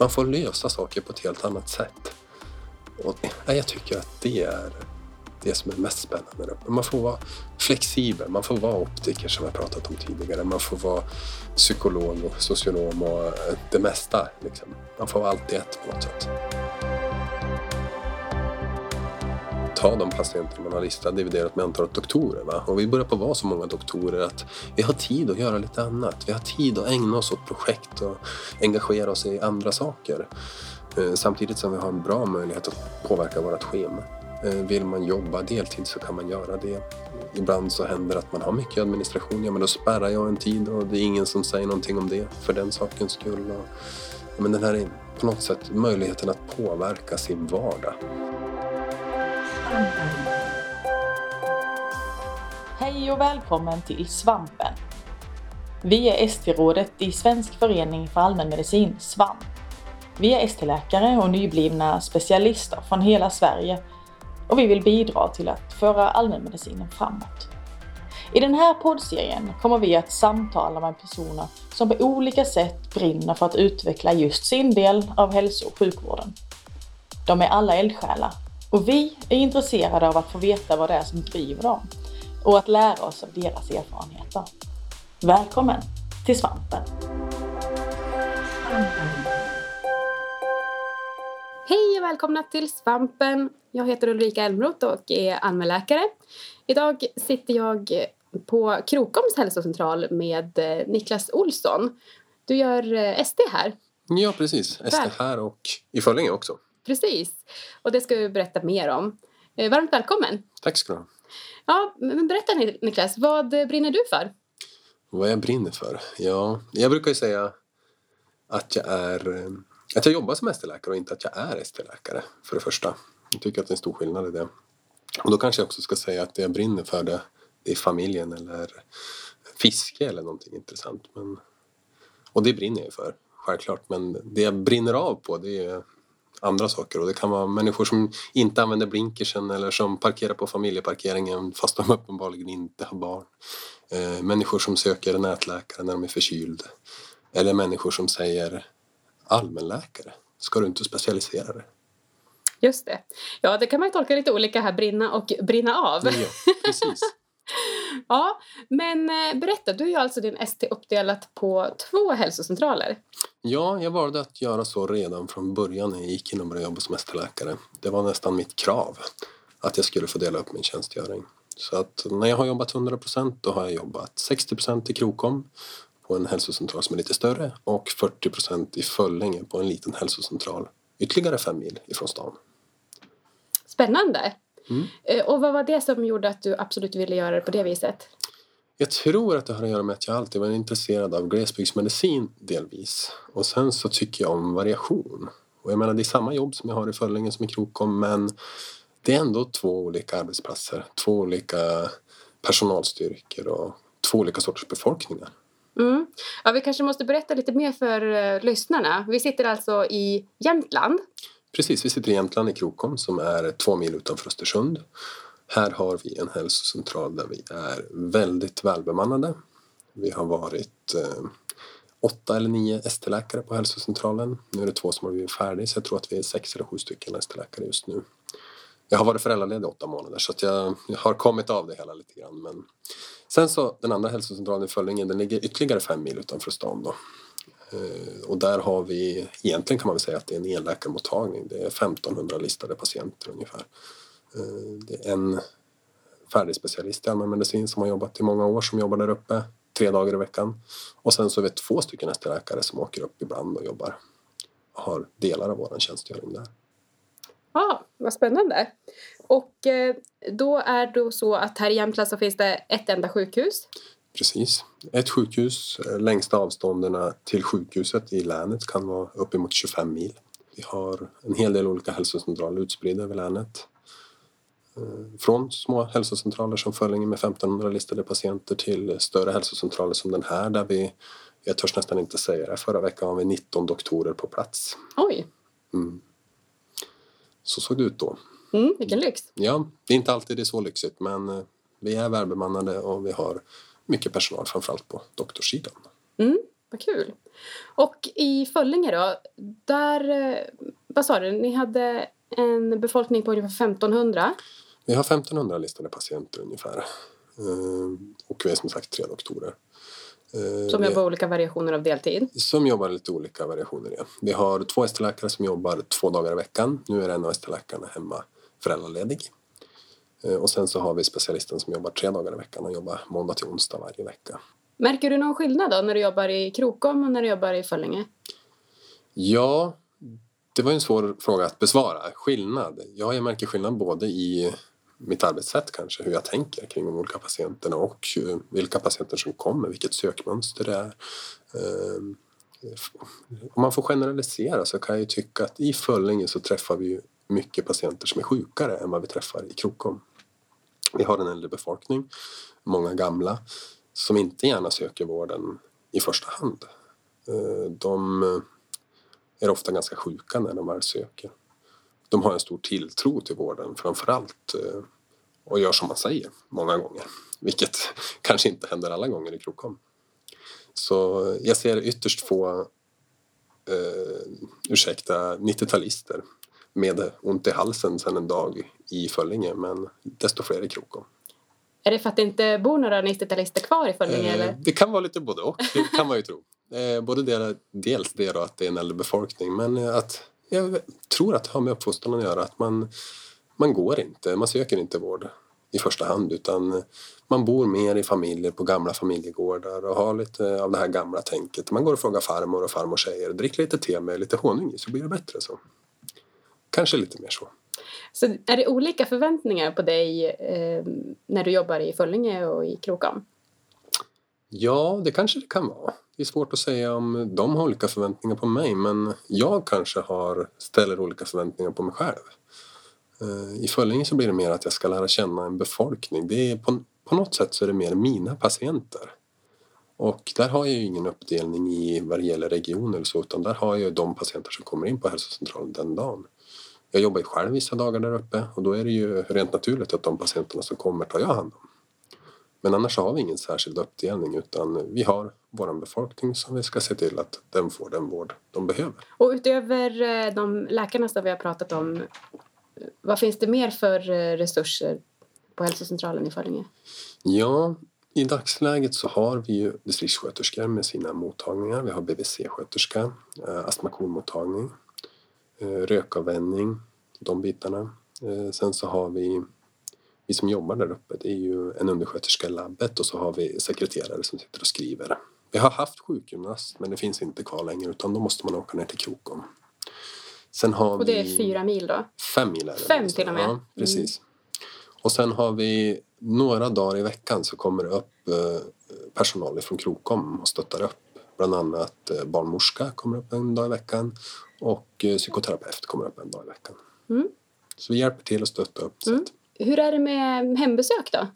Man får lösa saker på ett helt annat sätt. Och jag tycker att det är det som är mest spännande. Man får vara flexibel, man får vara optiker som jag pratat om tidigare. Man får vara psykolog och socionom och det mesta. Liksom. Man får vara allt i ett på något sätt. Ta de patienter man har listat dividerat med antalet doktorer. Va? Och vi börjar på att vara så många doktorer att vi har tid att göra lite annat. Vi har tid att ägna oss åt projekt och engagera oss i andra saker. Eh, samtidigt som vi har en bra möjlighet att påverka vårt schema. Eh, vill man jobba deltid så kan man göra det. Ibland så händer det att man har mycket administration. Ja, men då spärrar jag en tid och det är ingen som säger någonting om det för den sakens skull. Ja, men den här är på något sätt möjligheten att påverka sin vardag. Hej och välkommen till Svampen. Vi är ST-rådet i Svensk förening för allmänmedicin, SVAMP. Vi är ST-läkare och nyblivna specialister från hela Sverige och vi vill bidra till att föra allmänmedicinen framåt. I den här poddserien kommer vi att samtala med personer som på olika sätt brinner för att utveckla just sin del av hälso och sjukvården. De är alla eldsjälar och vi är intresserade av att få veta vad det är som driver dem och att lära oss av deras erfarenheter. Välkommen till Svampen! Hej och välkomna till Svampen! Jag heter Ulrika Elmroth och är allmänläkare. Idag sitter jag på Krokoms hälsocentral med eh, Niklas Olsson. Du gör eh, SD här. Ja, precis. SD här och i Föllinge också. Precis. Och det ska vi berätta mer om. Eh, varmt välkommen! Tack ska du ha. Ja, men berätta Niklas, vad brinner du för? Vad jag brinner för? Ja, jag brukar ju säga att jag är att jag jobbar som ST-läkare och inte att jag är ST-läkare för det första. Jag tycker att det är en stor skillnad i det. Och då kanske jag också ska säga att det jag brinner för det, det är familjen eller fiske eller någonting intressant. Men, och det brinner jag för, självklart. Men det jag brinner av på det är andra saker och det kan vara människor som inte använder blinkersen eller som parkerar på familjeparkeringen fast de uppenbarligen inte har barn. Eh, människor som söker nätläkare när de är förkylda. Eller människor som säger allmänläkare. Ska du inte specialisera dig? Just det. Ja, det kan man tolka lite olika här, brinna och brinna av. Ja, precis. ja, men eh, berätta, du är alltså din ST uppdelat på två hälsocentraler. Ja, jag valde att göra så redan från början när jag gick in och började jobba som ST-läkare. Det var nästan mitt krav att jag skulle få dela upp min tjänstgöring. Så att när jag har jobbat 100% då har jag jobbat 60% i Krokom på en hälsocentral som är lite större och 40 procent i Föllinge på en liten hälsocentral ytterligare fem mil ifrån stan. Spännande! Mm. Eh, och vad var det som gjorde att du absolut ville göra det på det viset? Jag tror att det har att göra med att jag alltid varit intresserad av glesbygdsmedicin delvis. Och sen så tycker jag om variation. Och jag menar det är samma jobb som jag har i Föllinge som i Krokom men det är ändå två olika arbetsplatser, två olika personalstyrkor och två olika sorters befolkningar. Mm. Ja, vi kanske måste berätta lite mer för uh, lyssnarna. Vi sitter alltså i Jämtland. Precis, vi sitter i Jämtland i Krokom som är två mil utanför Östersund. Här har vi en hälsocentral där vi är väldigt välbemannade. Vi har varit eh, åtta eller nio ST-läkare på hälsocentralen. Nu är det två som har blivit färdiga så jag tror att vi är sex eller sju stycken ST-läkare just nu. Jag har varit föräldraledig åtta månader så att jag, jag har kommit av det hela lite grann. Men Sen så den andra hälsocentralen i Föllinge den ligger ytterligare fem mil utanför stan då. Eh, och där har vi, egentligen kan man väl säga att det är en enläkarmottagning. Det är 1500 listade patienter ungefär. Eh, det är en färdig specialist i allmänmedicin som har jobbat i många år som jobbar där uppe tre dagar i veckan. Och sen så är vi två stycken ST-läkare som åker upp ibland och jobbar och har delar av vår tjänstgöring där. Ja, ah, vad spännande. Och eh, då är det så att här i Jämtland så finns det ett enda sjukhus. Precis. Ett sjukhus. Eh, längsta avstånden till sjukhuset i länet kan vara uppemot 25 mil. Vi har en hel del olika hälsocentraler utspridda över länet. Eh, från små hälsocentraler som Föllinge med 1500 listade patienter till större hälsocentraler som den här där vi, jag törs nästan inte säga det, förra veckan har vi 19 doktorer på plats. Oj! Mm. Så såg det ut då. Mm, vilken lyx! Ja, det är inte alltid det är så lyxigt men eh, vi är välbemannade och vi har mycket personal framförallt på doktorssidan. Mm. Vad kul. Och i Föllinge då, där, eh, vad sa du, ni hade en befolkning på ungefär 1500. Vi har 1500 listade patienter ungefär. Eh, och vi är som sagt tre doktorer. Eh, som jobbar olika variationer av deltid? Som jobbar lite olika variationer, ja. Vi har två ST-läkare som jobbar två dagar i veckan. Nu är en av ST-läkarna hemma föräldraledig. Eh, och sen så har vi specialisten som jobbar tre dagar i veckan och jobbar måndag till onsdag varje vecka. Märker du någon skillnad då när du jobbar i Krokom och när du jobbar i Föllinge? Ja, det var en svår fråga att besvara. Skillnad? Ja, jag märker skillnad både i mitt arbetssätt kanske, hur jag tänker kring de olika patienterna och vilka patienter som kommer, vilket sökmönster det är. Ehm, om man får generalisera så kan jag ju tycka att i Föllinge så träffar vi mycket patienter som är sjukare än vad vi träffar i Krokom. Vi har en äldre befolkning, många gamla, som inte gärna söker vården i första hand. Eh, de eh, är ofta ganska sjuka när de väl söker de har en stor tilltro till vården framför allt eh, och gör som man säger många gånger. Vilket kanske inte händer alla gånger i Krokom. Så jag ser ytterst få, eh, ursäkta, 90-talister med ont i halsen sedan en dag i Föllinge men desto fler i Krokom. Är det för att det inte bor några 90-talister kvar i Föllinge? Eh, eller? Det kan vara lite både och, det kan man ju tro. Eh, både det, dels det då att det är en äldre befolkning men att jag tror att det har med uppfostran att göra. Att man, man går inte, man söker inte vård i första hand utan man bor mer i familjer på gamla familjegårdar och har lite av det här gamla tänket. Man går och frågar farmor och farmor säger drick lite te med lite honung i så blir det bättre så. Kanske lite mer så. Så är det olika förväntningar på dig eh, när du jobbar i Föllinge och i Krokom? Ja, det kanske det kan vara. Det är svårt att säga om de har olika förväntningar på mig men jag kanske har, ställer olika förväntningar på mig själv. Eh, I Föllinge så blir det mer att jag ska lära känna en befolkning. Det är på, på något sätt så är det mer mina patienter. Och där har jag ju ingen uppdelning i vad det gäller regioner eller så utan där har jag de patienter som kommer in på hälsocentralen den dagen. Jag jobbar ju själv vissa dagar där uppe och då är det ju rent naturligt att de patienterna som kommer tar jag hand om. Men annars har vi ingen särskild uppdelning utan vi har vår befolkning som vi ska se till att den får den vård de behöver. Och utöver eh, de läkarna som vi har pratat om, vad finns det mer för eh, resurser på hälsocentralen i Föllinge? Ja, i dagsläget så har vi ju distriktssköterskor med sina mottagningar. Vi har BVC-sköterska, eh, astmakonmottagning, rökavvänjning, de bitarna. Sen så har vi vi som jobbar där uppe, det är ju en undersköterska i labbet och så har vi sekreterare som sitter och skriver. Vi har haft sjukgymnast men det finns inte kvar längre utan då måste man åka ner till Krokom. Sen har och det är fyra mil då? Fem mil är det. Fem till och med? Ja, precis. Mm. Och sen har vi några dagar i veckan så kommer det upp eh, personal från Krokom och stöttar upp. Bland annat eh, barnmorska kommer upp en dag i veckan och eh, psykoterapeut kommer upp en dag i veckan. Mm. Så vi hjälper till att stötta upp. Mm. Hur är det med hembesök då?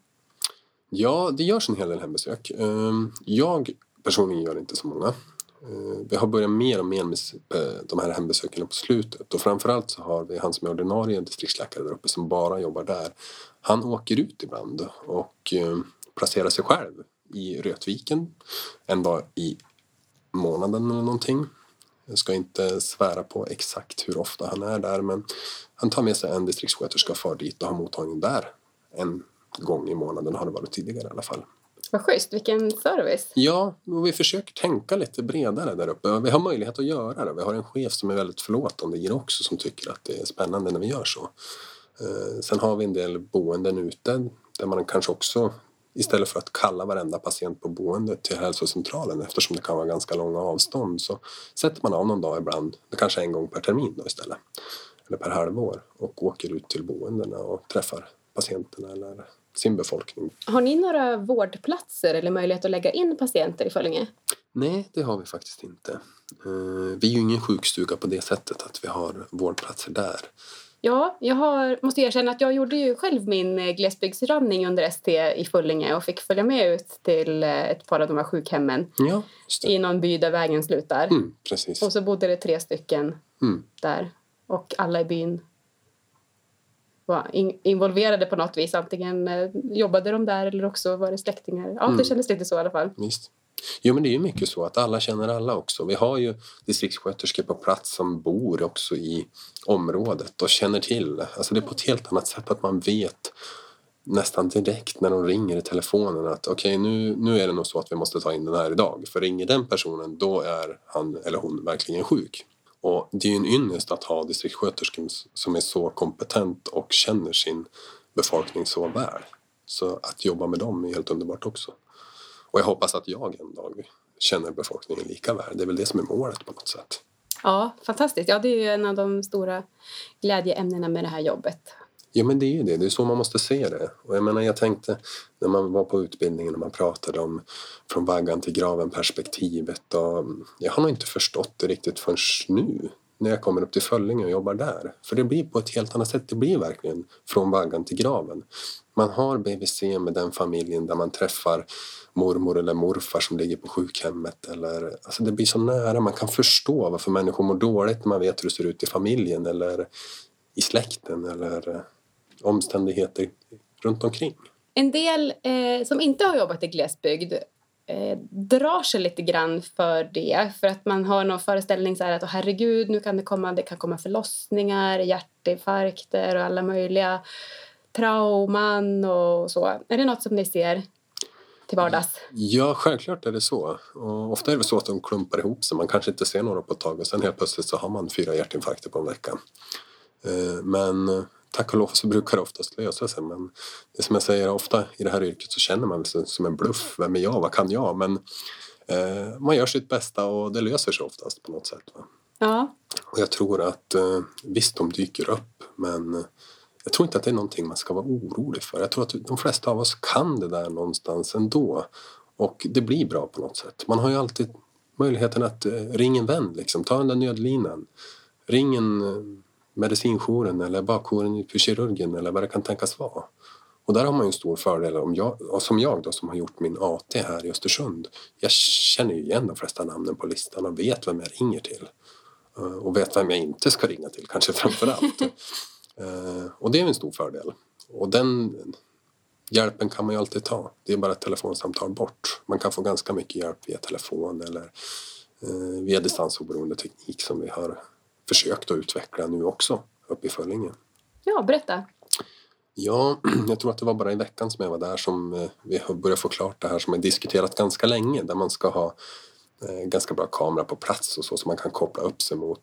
Ja, det görs en hel del hembesök. Ehm, jag personligen gör inte så många. Ehm, vi har börjat mer och mer med eh, de här hembesöken på slutet och framförallt så har vi han som är ordinarie distriktsläkare där uppe som bara jobbar där. Han åker ut ibland och ehm, placerar sig själv i Rötviken en dag i månaden eller någonting. Jag ska inte svära på exakt hur ofta han är där men han tar med sig en distriktssköterska far dit och har mottagning där en gång i månaden har det varit tidigare i alla fall. Vad schysst, vilken service! Ja, och vi försöker tänka lite bredare där uppe. Vi har möjlighet att göra det. Vi har en chef som är väldigt förlåtande i också som tycker att det är spännande när vi gör så. Eh, sen har vi en del boenden ute där man kanske också istället för att kalla varenda patient på boendet till hälsocentralen eftersom det kan vara ganska långa avstånd så sätter man av någon dag ibland, kanske en gång per termin då istället eller per halvår och åker ut till boendena och träffar patienterna eller sin befolkning. Har ni några vårdplatser eller möjlighet att lägga in patienter i Föllinge? Nej, det har vi faktiskt inte. Eh, vi är ju ingen sjukstuga på det sättet att vi har vårdplatser där. Ja, jag har, måste erkänna att jag gjorde ju själv min eh, glesbygdsrandning under ST i Fullinge och fick följa med ut till eh, ett par av de här sjukhemmen ja, i någon by där vägen slutar. Mm. Och så bodde det tre stycken mm. där och alla i byn var in involverade på något vis. Antingen eh, jobbade de där eller också var det släktingar. Ja, mm. det kändes lite så i alla fall. Visst. Jo men det är ju mycket så att alla känner alla också. Vi har ju distriktssköterskor på plats som bor också i området och känner till. Alltså det är på ett helt annat sätt att man vet nästan direkt när de ringer i telefonen att okej okay, nu, nu är det nog så att vi måste ta in den här idag. För ringer den personen då är han eller hon verkligen sjuk. Och det är ju en ynnest att ha distriktssköterskor som är så kompetent och känner sin befolkning så väl. Så att jobba med dem är helt underbart också. Och jag hoppas att jag en dag känner befolkningen lika väl. Det är väl det som är målet på något sätt. Ja, fantastiskt. Ja, det är ju en av de stora glädjeämnena med det här jobbet. Ja, men det är ju det. Det är så man måste se det. Och jag menar, jag tänkte när man var på utbildningen när man pratade om från vaggan till graven perspektivet och jag har nog inte förstått det riktigt förrän nu när jag kommer upp till Föllinge och jobbar där. För det blir på ett helt annat sätt. Det blir verkligen från vaggan till graven. Man har BVC med den familjen där man träffar mormor eller morfar som ligger på sjukhemmet. Eller, alltså det blir så nära. Man kan förstå varför människor mår dåligt när man vet hur det ser ut i familjen eller i släkten eller eh, omständigheter runt omkring. En del eh, som inte har jobbat i glesbygd eh, drar sig lite grann för det. För att man har någon föreställning så här att oh, herregud, nu kan det komma, det kan komma förlossningar, hjärtinfarkter och alla möjliga trauman och så. Är det något som ni ser till vardags? Ja, självklart är det så. Och ofta är det så att de klumpar ihop sig. Man kanske inte ser några på ett tag och sen helt plötsligt så har man fyra hjärtinfarkter på en vecka. Eh, men tack och lov så brukar det oftast lösa sig. Men det som jag säger ofta i det här yrket så känner man sig som en bluff. Vem är jag? Vad kan jag? Men eh, man gör sitt bästa och det löser sig oftast på något sätt. Va? Ja. Och jag tror att eh, visst, de dyker upp men jag tror inte att det är någonting man ska vara orolig för. Jag tror att de flesta av oss kan det där någonstans ändå. Och det blir bra på något sätt. Man har ju alltid möjligheten att eh, ringa en vän, liksom. ta den där nödlinan. Ring en eh, medicinjouren eller bakjouren för kirurgen eller vad det kan tänkas vara. Och där har man ju en stor fördel, om jag, som jag då som har gjort min AT här i Östersund. Jag känner ju igen de flesta namnen på listan och vet vem jag ringer till. Eh, och vet vem jag inte ska ringa till kanske framför allt. Eh, och det är en stor fördel. Och den hjälpen kan man ju alltid ta. Det är bara ett telefonsamtal bort. Man kan få ganska mycket hjälp via telefon eller eh, via distansoberoende teknik som vi har försökt att utveckla nu också uppe i Föllinge. Ja, berätta. Ja, jag tror att det var bara i veckan som jag var där som eh, vi började få klart det här som är diskuterat ganska länge där man ska ha ganska bra kamera på plats och så som man kan koppla upp sig mot.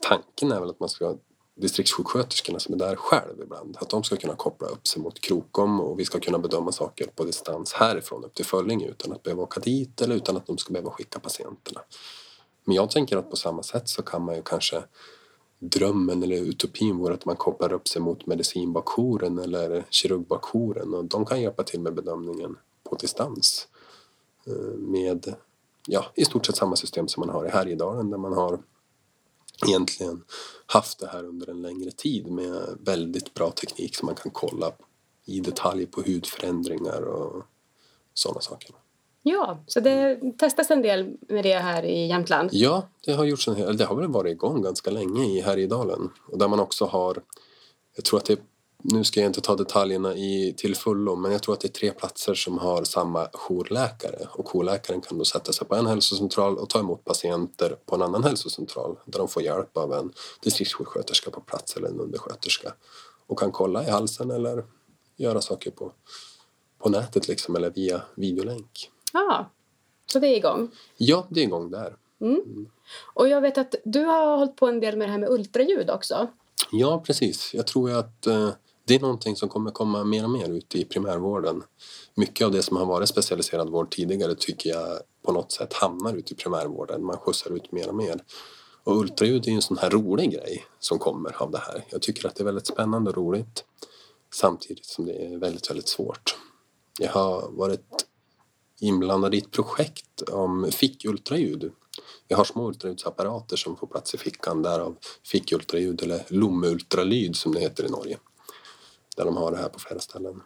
Tanken är väl att man ska distriktssjuksköterskorna som är där själv ibland. Att de ska kunna koppla upp sig mot Krokom och vi ska kunna bedöma saker på distans härifrån upp till Föllinge utan att behöva åka dit eller utan att de ska behöva skicka patienterna. Men jag tänker att på samma sätt så kan man ju kanske drömmen eller utopin vore att man kopplar upp sig mot medicinbakjouren eller kirurgbakjouren och de kan hjälpa till med bedömningen på distans eh, med ja, i stort sett samma system som man har i Härjedalen där man har egentligen haft det här under en längre tid med väldigt bra teknik som man kan kolla i detalj på hudförändringar och sådana saker. Ja, så det testas en del med det här i Jämtland? Ja, det har gjorts en hel, det har väl varit igång ganska länge i Härjedalen och där man också har, jag tror att det är nu ska jag inte ta detaljerna i, till fullo men jag tror att det är tre platser som har samma jourläkare och jourläkaren kan då sätta sig på en hälsocentral och ta emot patienter på en annan hälsocentral där de får hjälp av en distriktssjuksköterska på plats eller en undersköterska och kan kolla i halsen eller göra saker på, på nätet liksom eller via videolänk. Ja, så det är igång? Ja, det är igång där. Mm. Mm. Och jag vet att du har hållit på en del med det här med ultraljud också. Ja, precis. Jag tror att eh, det är någonting som kommer komma mer och mer ut i primärvården. Mycket av det som har varit specialiserad vård tidigare tycker jag på något sätt hamnar ute i primärvården. Man skjutsar ut mer och mer. Och ultraljud är ju en sån här rolig grej som kommer av det här. Jag tycker att det är väldigt spännande och roligt samtidigt som det är väldigt, väldigt svårt. Jag har varit inblandad i ett projekt om fickultraljud. Jag har små ultraljudsapparater som får plats i fickan därav fickultraljud eller lomultralyd som det heter i Norge där de har det här på flera ställen.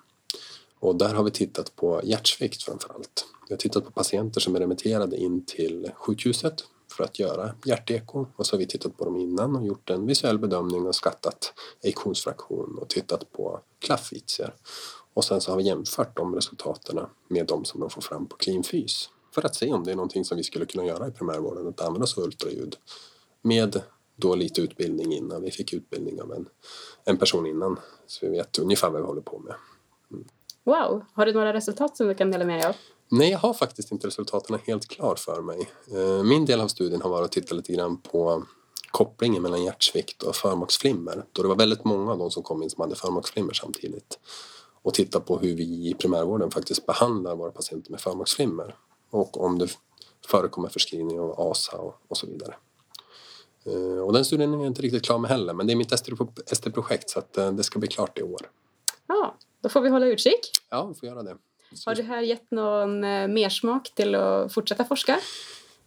Och där har vi tittat på hjärtsvikt framför allt. Vi har tittat på patienter som är remitterade in till sjukhuset för att göra hjärteko och så har vi tittat på dem innan och gjort en visuell bedömning och skattat ejektionsfraktion och tittat på klaffvitsar. Och sen så har vi jämfört de resultaten med de som de får fram på cleanfys för att se om det är någonting som vi skulle kunna göra i primärvården, att använda oss av ultraljud med då lite utbildning innan. Vi fick utbildning av en, en person innan så vi vet ungefär vad vi håller på med. Wow, har du några resultat som du kan dela med dig av? Nej, jag har faktiskt inte resultaten helt klar för mig. Eh, min del av studien har varit att titta lite grann på kopplingen mellan hjärtsvikt och förmaksflimmer. Då det var väldigt många av de som kom in som hade förmaksflimmer samtidigt. Och titta på hur vi i primärvården faktiskt behandlar våra patienter med förmaksflimmer. Och om det förekommer förskrivning av ASA och, och så vidare. Eh, och den studien är jag inte riktigt klar med heller, men det är mitt ST-projekt så att eh, det ska bli klart i år. Ja, då får vi hålla utkik. Ja, vi får göra det. Har det här gett någon eh, mersmak till att fortsätta forska?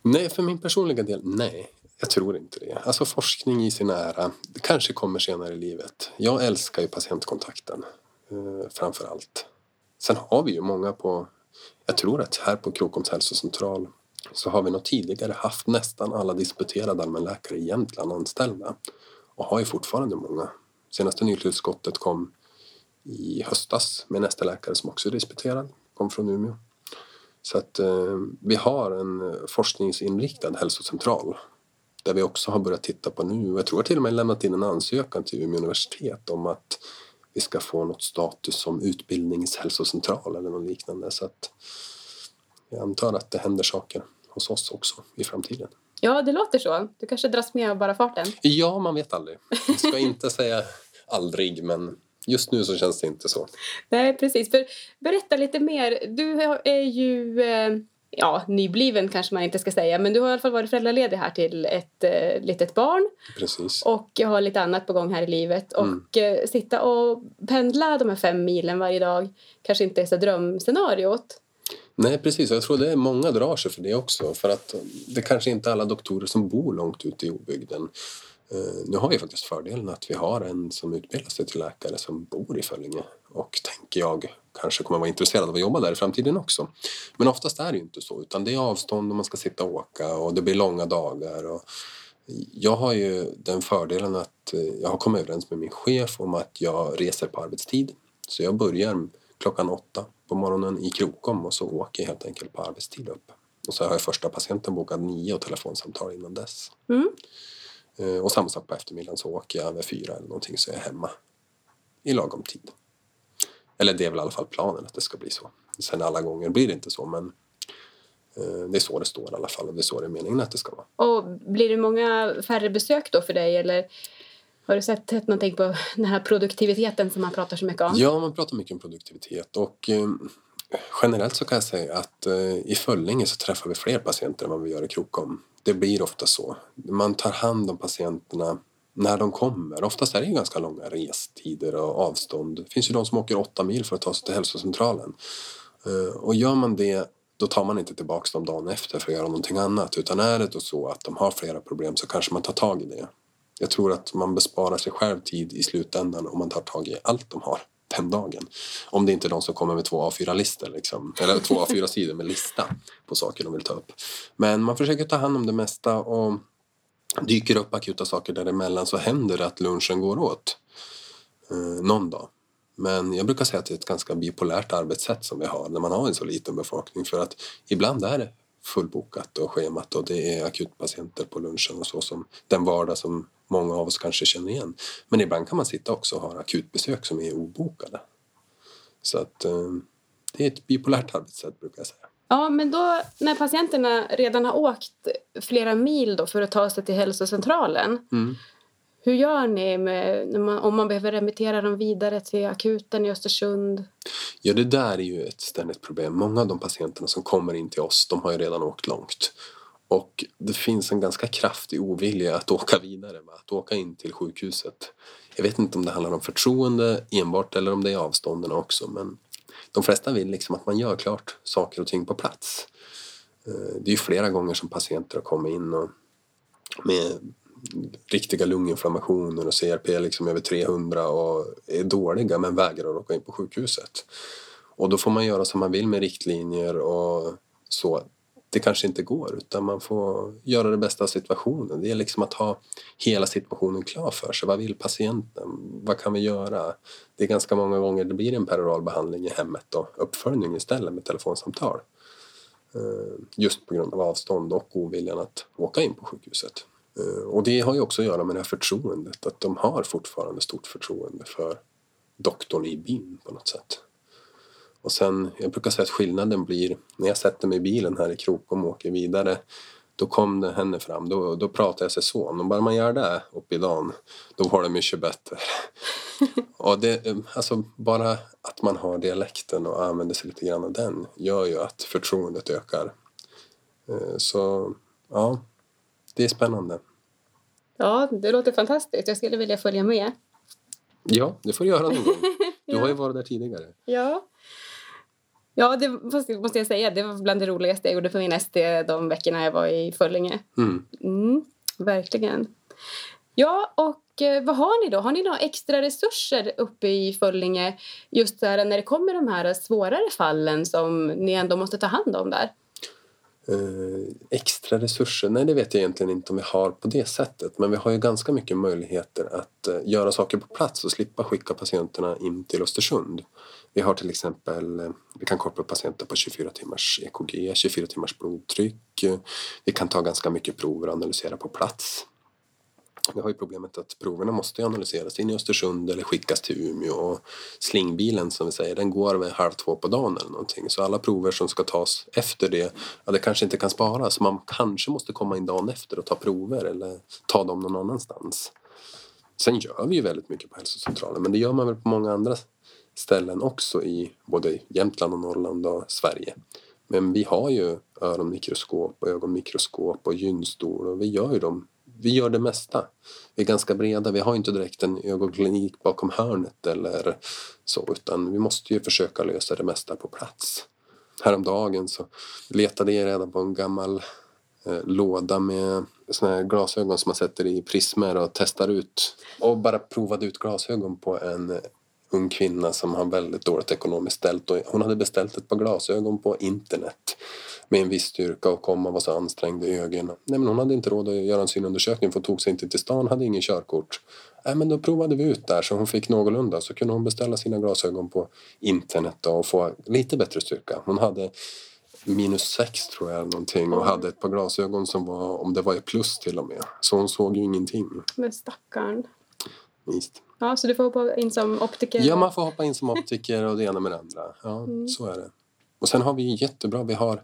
Nej, för min personliga del, nej. Jag tror inte det. Alltså forskning i sin ära, det kanske kommer senare i livet. Jag älskar ju patientkontakten framför allt. Sen har vi ju många på, jag tror att här på Krokoms hälsocentral så har vi nog tidigare haft nästan alla disputerade allmänläkare i Jämtland anställda och har ju fortfarande många. Senaste nytillskottet kom i höstas med nästa läkare som också är disputerad, kom från Umeå. Så att eh, vi har en forskningsinriktad hälsocentral där vi också har börjat titta på nu, jag tror till och med lämnat in en ansökan till Umeå universitet om att vi ska få något status som utbildningshälsocentral eller något liknande. Så att jag antar att det händer saker hos oss också i framtiden. Ja, det låter så. Du kanske dras med av bara farten? Ja, man vet aldrig. Jag ska inte säga aldrig, men just nu så känns det inte så. Nej, precis. För, berätta lite mer. Du är ju eh, ja, nybliven kanske man inte ska säga, men du har i alla fall varit föräldraledig här till ett eh, litet barn. Precis. Och har lite annat på gång här i livet. Mm. Och eh, sitta och pendla de här fem milen varje dag kanske inte är så drömscenariot. Nej, precis. Jag tror det är många drar sig för det också. För att det kanske inte är alla doktorer som bor långt ute i obygden. Eh, nu har vi faktiskt fördelen att vi har en som utbildar sig till läkare som bor i Föllinge och tänker jag kanske kommer vara intresserad av att jobba där i framtiden också. Men oftast är det ju inte så utan det är avstånd och man ska sitta och åka och det blir långa dagar. Och jag har ju den fördelen att eh, jag har kommit överens med min chef om att jag reser på arbetstid. Så jag börjar klockan åtta på morgonen i Krokom och så åker jag helt enkelt på arbetstid upp. Och så har jag första patienten bokad nio och telefonsamtal innan dess. Mm. Eh, och samma sak på eftermiddagen så åker jag vid fyra eller någonting så är jag hemma i lagom tid. Eller det är väl i alla fall planen att det ska bli så. Sen alla gånger blir det inte så men eh, det är så det står i alla fall och det är så det är meningen att det ska vara. Och blir det många färre besök då för dig eller har du sett, sett någonting på den här produktiviteten som man pratar så mycket om? Ja, man pratar mycket om produktivitet och eh, generellt så kan jag säga att eh, i Föllinge så träffar vi fler patienter än vad vi gör i Krokom. Det blir ofta så. Man tar hand om patienterna när de kommer. Oftast är det ju ganska långa restider och avstånd. Det finns ju de som åker åtta mil för att ta sig till hälsocentralen. Eh, och gör man det då tar man inte tillbaka dem dagen efter för att göra någonting annat. Utan är det då så att de har flera problem så kanske man tar tag i det. Jag tror att man besparar sig själv tid i slutändan om man tar tag i allt de har den dagen. Om det inte är de som kommer med två A4-listor, liksom, eller två A4-sidor med lista på saker de vill ta upp. Men man försöker ta hand om det mesta och dyker upp akuta saker däremellan så händer det att lunchen går åt eh, någon dag. Men jag brukar säga att det är ett ganska bipolärt arbetssätt som vi har när man har en så liten befolkning för att ibland är det fullbokat och schemat och det är akutpatienter på lunchen och så som den vardag som många av oss kanske känner igen. Men ibland kan man sitta också och ha akutbesök som är obokade. Så att eh, det är ett bipolärt arbetssätt brukar jag säga. Ja, men då när patienterna redan har åkt flera mil då för att ta sig till hälsocentralen. Mm. Hur gör ni med, man, om man behöver remittera dem vidare till akuten i Östersund? Ja, det där är ju ett ständigt problem. Många av de patienterna som kommer in till oss, de har ju redan åkt långt. Och det finns en ganska kraftig ovilja att åka vidare, att åka in till sjukhuset. Jag vet inte om det handlar om förtroende enbart eller om det är avstånden också, men de flesta vill liksom att man gör klart saker och ting på plats. Eh, det är ju flera gånger som patienter har kommit in och med riktiga lunginflammationer och CRP liksom över 300 och är dåliga men vägrar att åka in på sjukhuset. Och då får man göra som man vill med riktlinjer och så. Det kanske inte går utan man får göra det bästa av situationen. Det är liksom att ha hela situationen klar för sig. Vad vill patienten? Vad kan vi göra? Det är ganska många gånger det blir en peroral behandling i hemmet och uppföljning istället med telefonsamtal. Eh, just på grund av avstånd och oviljan att åka in på sjukhuset. Och det har ju också att göra med det här förtroendet, att de har fortfarande stort förtroende för doktorn i BIM på något sätt. Och sen, jag brukar säga att skillnaden blir när jag sätter mig i bilen här i Krokom och åker vidare då kom det henne fram, då, då pratade jag sig så. Om bara man gör det upp i dagen, då var det mycket bättre. och det, alltså bara att man har dialekten och använder sig lite grann av den gör ju att förtroendet ökar. Eh, så ja, det är spännande. Ja, det låter fantastiskt. Jag skulle vilja följa med. Ja, det får du göra någon gång. Du har ju varit där tidigare. Ja. Ja, det måste jag säga. Det var bland det roligaste jag gjorde för min ST de veckorna jag var i Föllinge. Mm. Mm, verkligen. Ja, och eh, vad har ni då? Har ni några extra resurser uppe i Föllinge just där när det kommer de här svårare fallen som ni ändå måste ta hand om där? Eh, extra resurser? Nej, det vet jag egentligen inte om vi har på det sättet. Men vi har ju ganska mycket möjligheter att eh, göra saker på plats och slippa skicka patienterna in till Östersund. Vi har till exempel, eh, vi kan koppla patienter på 24 timmars EKG, 24 timmars blodtryck. Vi kan ta ganska mycket prover och analysera på plats. Alltså, vi har ju problemet att proverna måste analyseras in i Östersund eller skickas till Umeå och slingbilen som vi säger den går vid halv två på dagen eller någonting så alla prover som ska tas efter det ja det kanske inte kan sparas man kanske måste komma in dagen efter och ta prover eller ta dem någon annanstans. Sen gör vi ju väldigt mycket på hälsocentralen men det gör man väl på många andra ställen också i både Jämtland och Norrland och Sverige. Men vi har ju öronmikroskop och ögonmikroskop och gynstol och vi gör ju dem vi gör det mesta. Vi är ganska breda. Vi har inte direkt en ögonklinik bakom hörnet eller så utan vi måste ju försöka lösa det mesta på plats. Häromdagen så letade jag reda på en gammal eh, låda med såna här glasögon som man sätter i prismer och testar ut. Och bara provade ut glasögon på en ung kvinna som har väldigt dåligt ekonomiskt ställt och hon hade beställt ett par glasögon på internet med en viss styrka och komma var så ansträngd i ögonen. Nej men hon hade inte råd att göra en synundersökning för hon tog sig inte till stan, hade ingen körkort. Nej men då provade vi ut där så hon fick någorlunda så kunde hon beställa sina glasögon på internet och få lite bättre styrka. Hon hade minus sex tror jag någonting och hade ett par glasögon som var, om det var plus till och med. Så hon såg ju ingenting. Men stackarn. Visst. Ja, så du får hoppa in som optiker? Ja, man får hoppa in som optiker och det ena med det andra. Ja, mm. så är det. Och sen har vi jättebra, vi har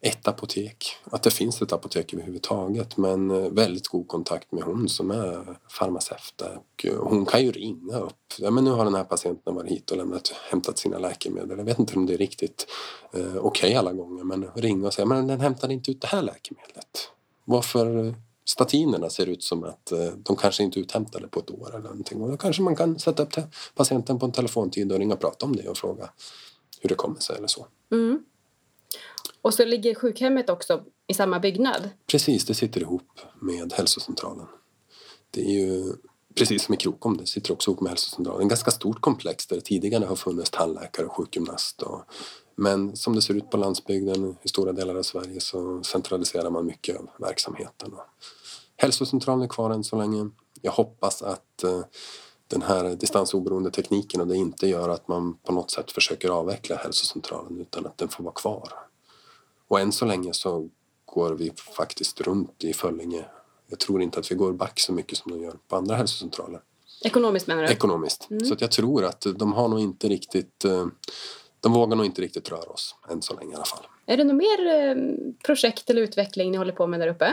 ett apotek. Att det finns ett apotek överhuvudtaget men eh, väldigt god kontakt med hon som är farmaceut. Och eh, hon kan ju ringa upp. Ja, men nu har den här patienten varit hit och lämnat, hämtat sina läkemedel. Jag vet inte om det är riktigt eh, okej okay alla gånger men ringa och säga men den hämtar inte ut det här läkemedlet. Varför statinerna ser ut som att eh, de kanske inte är uthämtade på ett år eller någonting. Och då kanske man kan sätta upp patienten på en telefontid och ringa och prata om det och fråga hur det kommer sig eller så. Mm. Och så ligger sjukhemmet också i samma byggnad? Precis, det sitter ihop med hälsocentralen. Det är ju precis som i Krokom, det sitter också ihop med hälsocentralen. En ganska stort komplex där det tidigare har funnits tandläkare och sjukgymnast. Och, men som det ser ut på landsbygden i stora delar av Sverige så centraliserar man mycket av verksamheten. Och hälsocentralen är kvar än så länge. Jag hoppas att eh, den här distansoberoende tekniken och det inte gör att man på något sätt försöker avveckla hälsocentralen utan att den får vara kvar. Och än så länge så går vi faktiskt runt i Föllinge. Jag tror inte att vi går back så mycket som de gör på andra hälsocentraler. Ekonomiskt menar du? Ekonomiskt. Mm. Så att jag tror att de har nog inte riktigt eh, de vågar nog inte riktigt röra oss än så länge i alla fall. Är det något mer eh, projekt eller utveckling ni håller på med där uppe?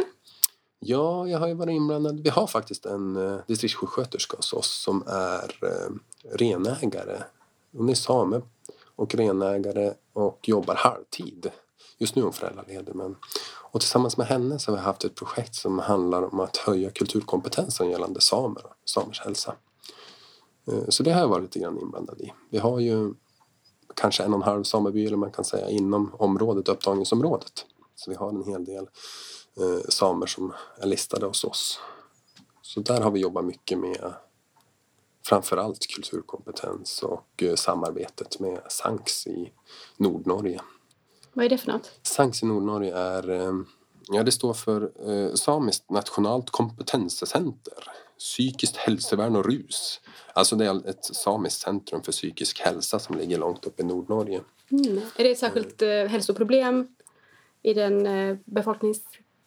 Ja, jag har ju varit inblandad. Vi har faktiskt en eh, distriktssjuksköterska hos oss som är eh, renägare. Hon är same och renägare och jobbar halvtid. Just nu är hon föräldraledig. Men... Och tillsammans med henne så har vi haft ett projekt som handlar om att höja kulturkompetensen gällande samer och samers hälsa. Eh, så det har jag varit lite grann inblandad i. Vi har ju kanske en och en halv sameby eller man kan säga inom området, upptagningsområdet. Så vi har en hel del samer som är listade hos oss. Så där har vi jobbat mycket med framförallt kulturkompetens och eh, samarbetet med Sanks i Nordnorge. Vad är det för något? SANKS i Nordnorge är eh, Ja, det står för eh, Samiskt nationellt kompetenscenter. Psykiskt hälsovärn och rus. Alltså det är ett samiskt centrum för psykisk hälsa som ligger långt upp i Nordnorge. Mm. Är det ett särskilt eh, hälsoproblem i den eh,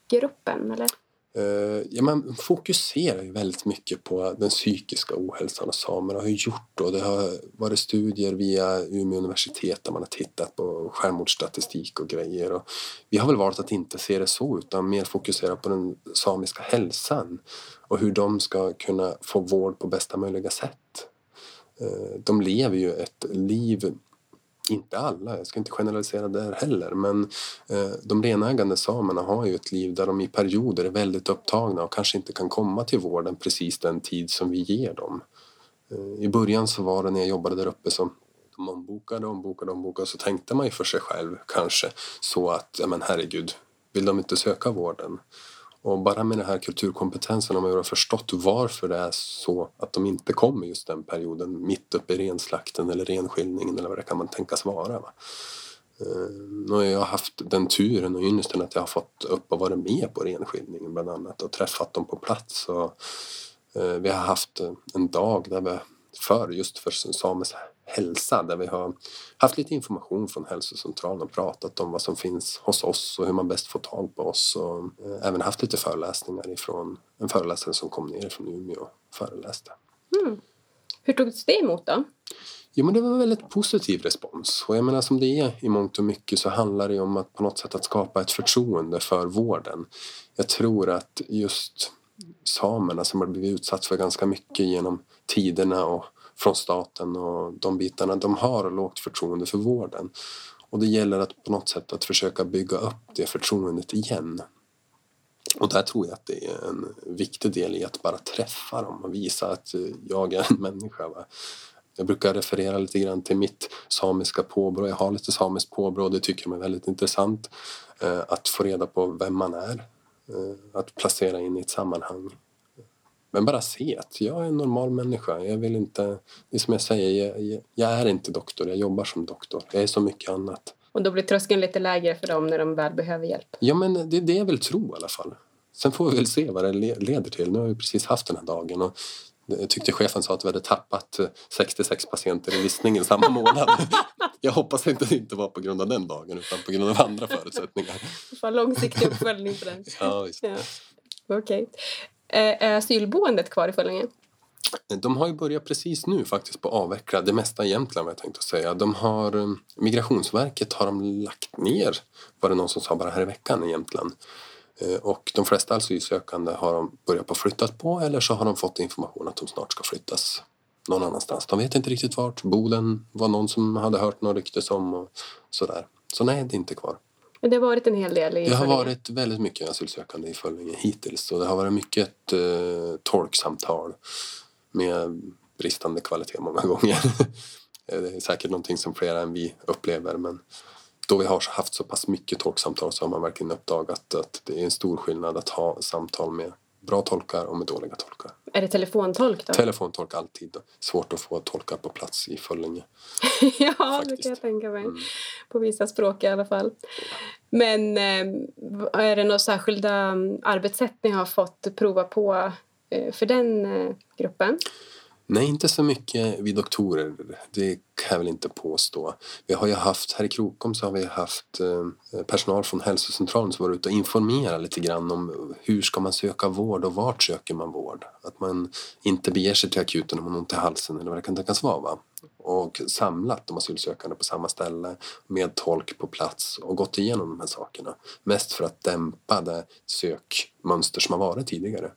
Gruppen, Eller? Eh, ja, man fokuserar ju väldigt mycket på den psykiska ohälsan och samerna har gjort då. Det har varit studier via Umeå universitet där man har tittat på självmordsstatistik och grejer. Och vi har väl valt att inte se det så utan mer fokusera på den samiska hälsan och hur de ska kunna få vård på bästa möjliga sätt. Eh, de lever ju ett liv inte alla, jag ska inte generalisera där heller, men eh, de renägande samerna har ju ett liv där de i perioder är väldigt upptagna och kanske inte kan komma till vården precis den tid som vi ger dem. Eh, I början så var det när jag jobbade där uppe som de ombokade, ombokade, ombokade så tänkte man ju för sig själv kanske så att, ja men herregud, vill de inte söka vården? Och bara med den här kulturkompetensen har man ju förstått varför det är så att de inte kommer just den perioden mitt uppe i renslakten eller renskiljningen eller vad det kan man tänkas vara. Va? Eh, nu har jag haft den turen och ynnesten att jag har fått upp och vara med på renskiljningen bland annat och träffat dem på plats. Och, eh, vi har haft en dag där vi för just för samisk hälsa där vi har haft lite information från hälsocentralen och pratat om vad som finns hos oss och hur man bäst får tag på oss och eh, även haft lite föreläsningar ifrån en föreläsare som kom ner från Umeå och föreläste. Mm. Hur togs det emot då? Jo men det var en väldigt positiv respons och jag menar som det är i mångt och mycket så handlar det om att på något sätt att skapa ett förtroende för vården. Jag tror att just samerna som har blivit utsatt för ganska mycket genom tiderna och från staten och de bitarna. De har lågt förtroende för vården. Och det gäller att på något sätt att försöka bygga upp det förtroendet igen. Och där tror jag att det är en viktig del i att bara träffa dem och visa att jag är en människa. Va? Jag brukar referera lite grann till mitt samiska påbrå. Jag har lite samiskt påbrå och det tycker jag är väldigt intressant. Eh, att få reda på vem man är. Eh, att placera in i ett sammanhang. Men bara se att jag är en normal människa. Jag vill inte, det som jag säger, jag, jag, är inte doktor, jag jobbar som doktor. Jag är så mycket annat. Och då blir tröskeln lite lägre för dem när de väl behöver hjälp? Ja, men det är det jag vill tro i alla fall. Sen får vi väl se vad det leder till. Nu har vi precis haft den här dagen och jag tyckte chefen sa att vi hade tappat 66 patienter i listningen samma månad. Jag hoppas att det inte var på grund av den dagen utan på grund av andra förutsättningar. För långsiktig uppföljning på den. Ja, visst. Ja. Okej. Okay. Är asylboendet kvar i Föllinge? De har ju börjat precis nu faktiskt på att avveckla det mesta i Jämtland vad jag tänkte säga. De har, eh, Migrationsverket har de lagt ner, var det någon som sa bara här i veckan i Jämtland. Eh, och de flesta asylsökande har de börjat på flyttat på eller så har de fått information att de snart ska flyttas någon annanstans. De vet inte riktigt vart. Boden var någon som hade hört något ryktes om och sådär. Så nej, det är inte kvar. Men det har varit en hel del i Det har varit väldigt mycket asylsökande i Föllinge hittills och det har varit mycket eh, tolksamtal med bristande kvalitet många gånger. det är säkert någonting som fler än vi upplever men då vi har haft så pass mycket tolksamtal så har man verkligen uppdagat att det är en stor skillnad att ha samtal med bra tolkar och med dåliga tolkar. Är det telefontolk då? Telefontolk alltid. Svårt att få tolkar på plats i Föllinge. ja, Faktiskt. det kan jag tänka mig. Mm. På vissa språk i alla fall. Men eh, är det några särskilda mm, arbetssätt ni har fått prova på eh, för den eh, gruppen? Nej, inte så mycket vi doktorer. Det kan jag väl inte påstå. Vi har ju haft, här i Krokom så har vi haft eh, personal från hälsocentralen som varit ute och informerat lite grann om hur ska man söka vård och vart söker man vård. Att man inte beger sig till akuten om man har ont i halsen eller vad det kan tänkas vara. Va? Och samlat de asylsökande på samma ställe med tolk på plats och gått igenom de här sakerna. Mest för att dämpa det sökmönster som har varit tidigare.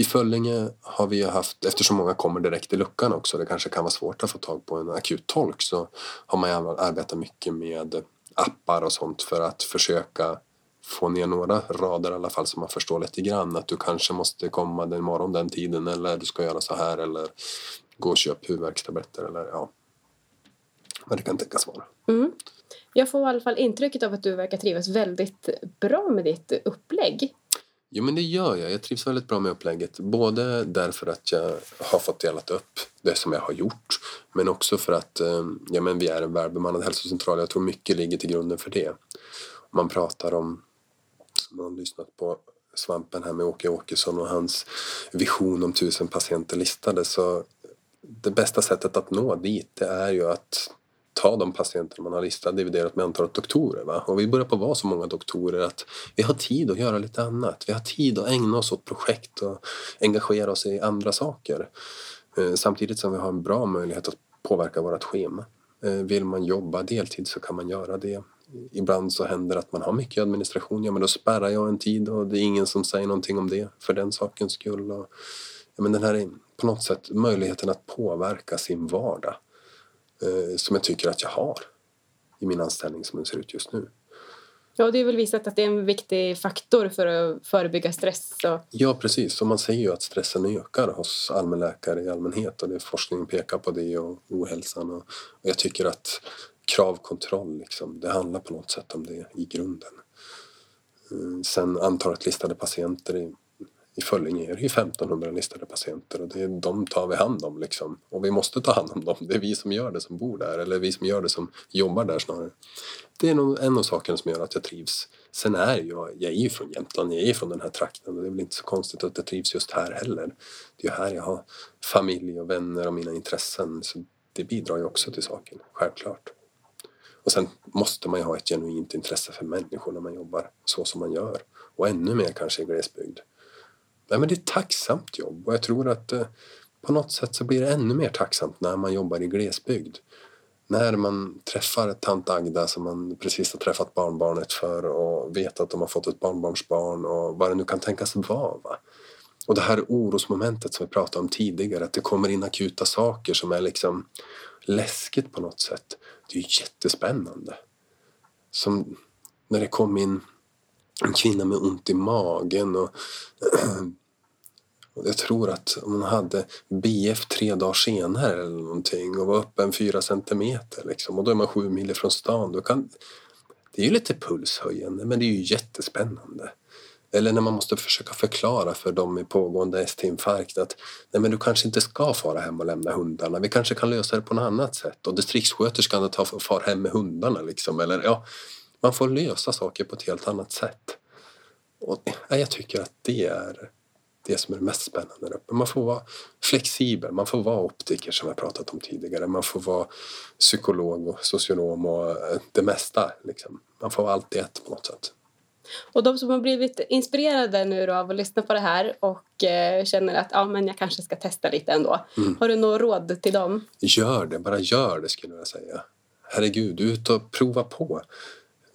I Föllinge har vi haft, eftersom många kommer direkt i luckan också, det kanske kan vara svårt att få tag på en akut tolk, så har man arbetat mycket med appar och sånt för att försöka få ner några rader i alla fall så man förstår lite grann att du kanske måste komma den morgon den tiden eller du ska göra så här eller gå och köpa huvudvärkstabletter eller ja vad det kan tänkas vara. Mm. Jag får i alla fall intrycket av att du verkar trivas väldigt bra med ditt upplägg. Jo men det gör jag. Jag trivs väldigt bra med upplägget. Både därför att jag har fått delat upp det som jag har gjort. Men också för att eh, ja, men vi är en välbemannad hälsocentral. Jag tror mycket ligger till grunden för det. Man pratar om, man har lyssnat på Svampen här med Åke Åkesson och hans vision om tusen patienter listade. Så det bästa sättet att nå dit det är ju att ta de patienter man har listat dividerat med antalet doktorer. Va? Och vi börjar på att vara så många doktorer att vi har tid att göra lite annat. Vi har tid att ägna oss åt projekt och engagera oss i andra saker. Eh, samtidigt som vi har en bra möjlighet att påverka vårt schema. Eh, vill man jobba deltid så kan man göra det. Ibland så händer det att man har mycket administration. Ja, men då spärrar jag en tid och det är ingen som säger någonting om det för den sakens skull. Och, ja, men den här på något sätt möjligheten att påverka sin vardag eh, som jag tycker att jag har i min anställning som den ser ut just nu. Ja, det är väl visat att det är en viktig faktor för att förebygga stress. Och... Ja, precis. Och man ser ju att stressen ökar hos allmänläkare i allmänhet och det forskningen pekar på det och ohälsan. Och, och jag tycker att kravkontroll, liksom, det handlar på något sätt om det i grunden. Eh, sen antalet listade patienter i Föllinge är det ju 1500 listade patienter och det, de tar vi hand om liksom. Och vi måste ta hand om dem. Det är vi som gör det som bor där eller vi som gör det som jobbar där snarare. Det är nog en av sakerna som gör att jag trivs. Sen är jag, jag är ju från Jämtland, jag är från den här trakten och det är väl inte så konstigt att jag trivs just här heller. Det är ju här jag har familj och vänner och mina intressen så det bidrar ju också till saken, självklart. Och sen måste man ju ha ett genuint intresse för människor när man jobbar så som man gör. Och ännu mer kanske i glesbygd. Nej, men det är ett tacksamt jobb och jag tror att eh, på något sätt så blir det ännu mer tacksamt när man jobbar i glesbygd. När man träffar tant Agda som man precis har träffat barnbarnet för och vet att de har fått ett barnbarnsbarn och vad det nu kan tänkas vara. Va? Och det här orosmomentet som vi pratade om tidigare, att det kommer in akuta saker som är liksom läskigt på något sätt. Det är ju jättespännande. Som när det kom in en kvinna med ont i magen och Jag tror att hon hade BF tre dagar senare eller någonting och var öppen fyra centimeter liksom, och då är man sju mil från stan. Då kan, det är ju lite pulshöjande men det är ju jättespännande. Eller när man måste försöka förklara för dem med pågående ST-infarkt att nej men du kanske inte ska fara hem och lämna hundarna. Vi kanske kan lösa det på något annat sätt. Och distriktssköterskan tar far hem med hundarna liksom. Eller ja, man får lösa saker på ett helt annat sätt. Och, ja, jag tycker att det är det som är det mest spännande där uppe. Man får vara flexibel, man får vara optiker som jag pratat om tidigare. Man får vara psykolog och socionom och eh, det mesta. Liksom. Man får vara allt i ett på något sätt. Och de som har blivit inspirerade nu av att lyssna på det här och eh, känner att ja, men jag kanske ska testa lite ändå. Mm. Har du några råd till dem? Gör det, bara gör det skulle jag säga. Herregud, ut och prova på.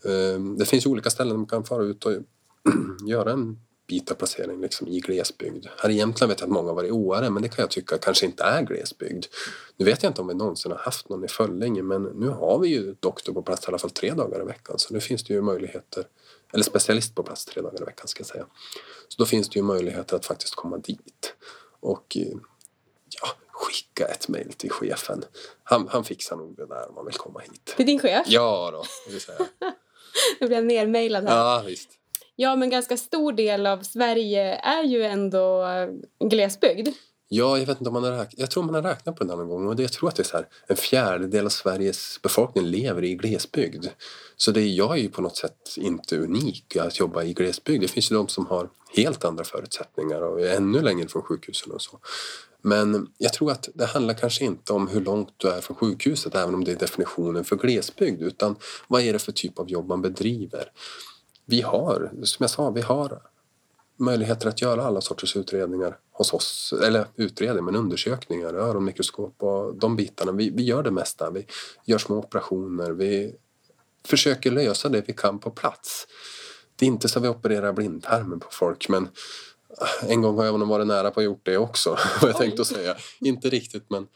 Eh, det finns olika ställen man kan fara ut och göra en byta liksom, i glesbygd. Här i Jämtland vet jag att många har varit i Åre men det kan jag tycka kanske inte är glesbygd. Nu vet jag inte om vi någonsin har haft någon i Föllinge men nu har vi ju doktor på plats i alla fall tre dagar i veckan så nu finns det ju möjligheter, eller specialist på plats tre dagar i veckan ska jag säga. Så då finns det ju möjligheter att faktiskt komma dit och ja, skicka ett mejl till chefen. Han, han fixar nog det där om man vill komma hit. Till din chef? Ja då, det vill säga. nu blir jag nermailad här. Ja, visst. Ja, men ganska stor del av Sverige är ju ändå glesbygd. Ja, jag vet inte om man har räknat. Jag tror man har räknat på det någon gång och det, jag tror att det är så här, en fjärdedel av Sveriges befolkning lever i glesbygd. Så det, jag är ju på något sätt inte unik att jobba i glesbygd. Det finns ju de som har helt andra förutsättningar och är ännu längre från sjukhusen och så. Men jag tror att det handlar kanske inte om hur långt du är från sjukhuset även om det är definitionen för glesbygd utan vad är det för typ av jobb man bedriver vi har, som jag sa, vi har möjligheter att göra alla sorters utredningar hos oss. Eller utredningar, men undersökningar, öronmikroskop och de bitarna. Vi, vi gör det mesta. Vi gör små operationer. Vi försöker lösa det vi kan på plats. Det är inte så att vi opererar blindtarmen på folk men en gång har jag nog varit nära på att gjort det också. Vad jag tänkte säga. Inte riktigt men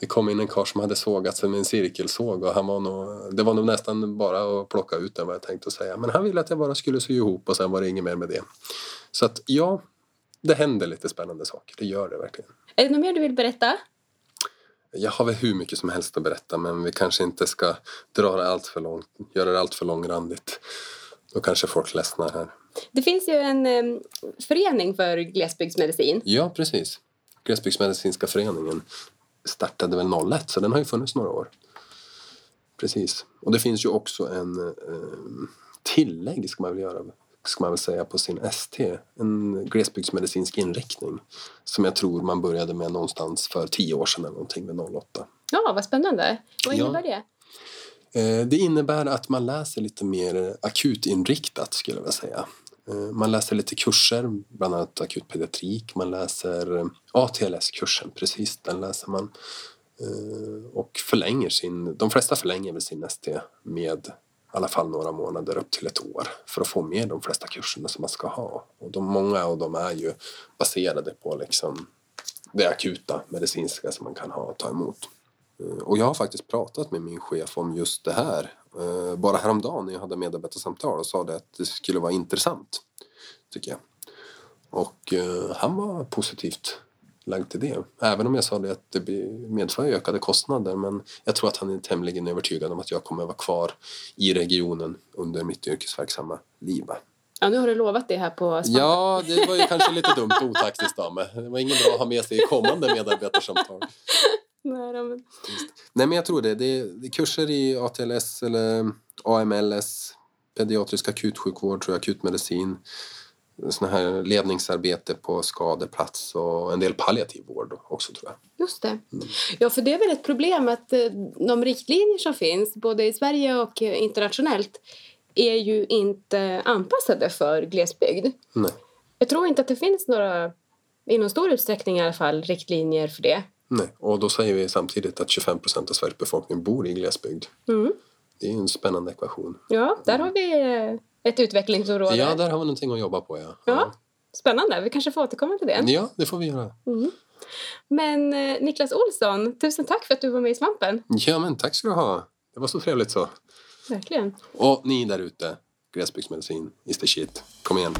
det kom in en karl som hade sågat sig med en cirkelsåg och han var nog, det var nog nästan bara att plocka ut den vad jag tänkte säga. Men han ville att jag bara skulle sy ihop och sen var det inget mer med det. Så att ja, det händer lite spännande saker. Det gör det verkligen. Är det något mer du vill berätta? Jag har väl hur mycket som helst att berätta men vi kanske inte ska dra det allt för långt, göra det allt för långrandigt. Då kanske folk ledsnar här. Det finns ju en eh, förening för glesbygdsmedicin. Ja, precis. Glesbygdsmedicinska föreningen startade väl 01 så den har ju funnits några år. Precis. Och det finns ju också en eh, tillägg ska man väl göra ska man väl säga på sin ST. En glesbygdsmedicinsk inriktning som jag tror man började med någonstans för tio år sedan eller någonting med 08. Ja, vad spännande. Vad innebär ja. det? Eh, Det innebär att man läser lite mer akutinriktat skulle jag vilja säga. Eh, man läser lite kurser, bland annat akutpediatrik. Man läser eh, ATLS-kursen, precis den läser man. Eh, och förlänger sin, de flesta förlänger väl sin ST med i alla fall några månader upp till ett år för att få med de flesta kurserna som man ska ha. Och de, många av dem är ju baserade på liksom det akuta medicinska som man kan ha och ta emot. Och jag har faktiskt pratat med min chef om just det här. Eh, Bara häromdagen när jag hade medarbetarsamtal och sa det att det skulle vara intressant, tycker jag. Och eh, han var positivt lagd till det. Även om jag sa det att det medför ökade kostnader. Men jag tror att han är tämligen övertygad om att jag kommer vara kvar i regionen under mitt yrkesverksamma liv. Ja, nu har du lovat det här på Svampen. Ja, det var ju kanske lite dumt och otaktiskt av mig. Det var inget bra att ha med sig i kommande medarbetarsamtal. Nej, men- Nej, men jag tror det. Det är, kurser i ATLS eller AMLS, pediatrisk akutsjukvård, tror jag, akutmedicin, såna här ledningsarbete på skadeplats och en del palliativ vård också, tror jag. Just det. Ja, för det är väl ett problem att eh, de riktlinjer som finns, både i Sverige och eh, internationellt, är ju inte anpassade för glesbygd. Nej. Jag tror inte att det finns några, i någon stor utsträckning i alla fall, riktlinjer för det. Nej. Och då säger vi samtidigt att 25 procent av Sveriges befolkning bor i glesbygd. Mm. Det är en spännande ekvation. Ja, där har vi ett utvecklingsområde. Ja, där har vi någonting att jobba på. Ja, Ja, Spännande, vi kanske får återkomma till det. ja det får vi göra. Men eh, Niklas Olsson, tusen tack för att du var med i Svampen. Ja, men tack ska du ha. Det var så trevligt så. Verkligen. Och ni där ute, glesbygdsmedicin is the shit. Kom igen.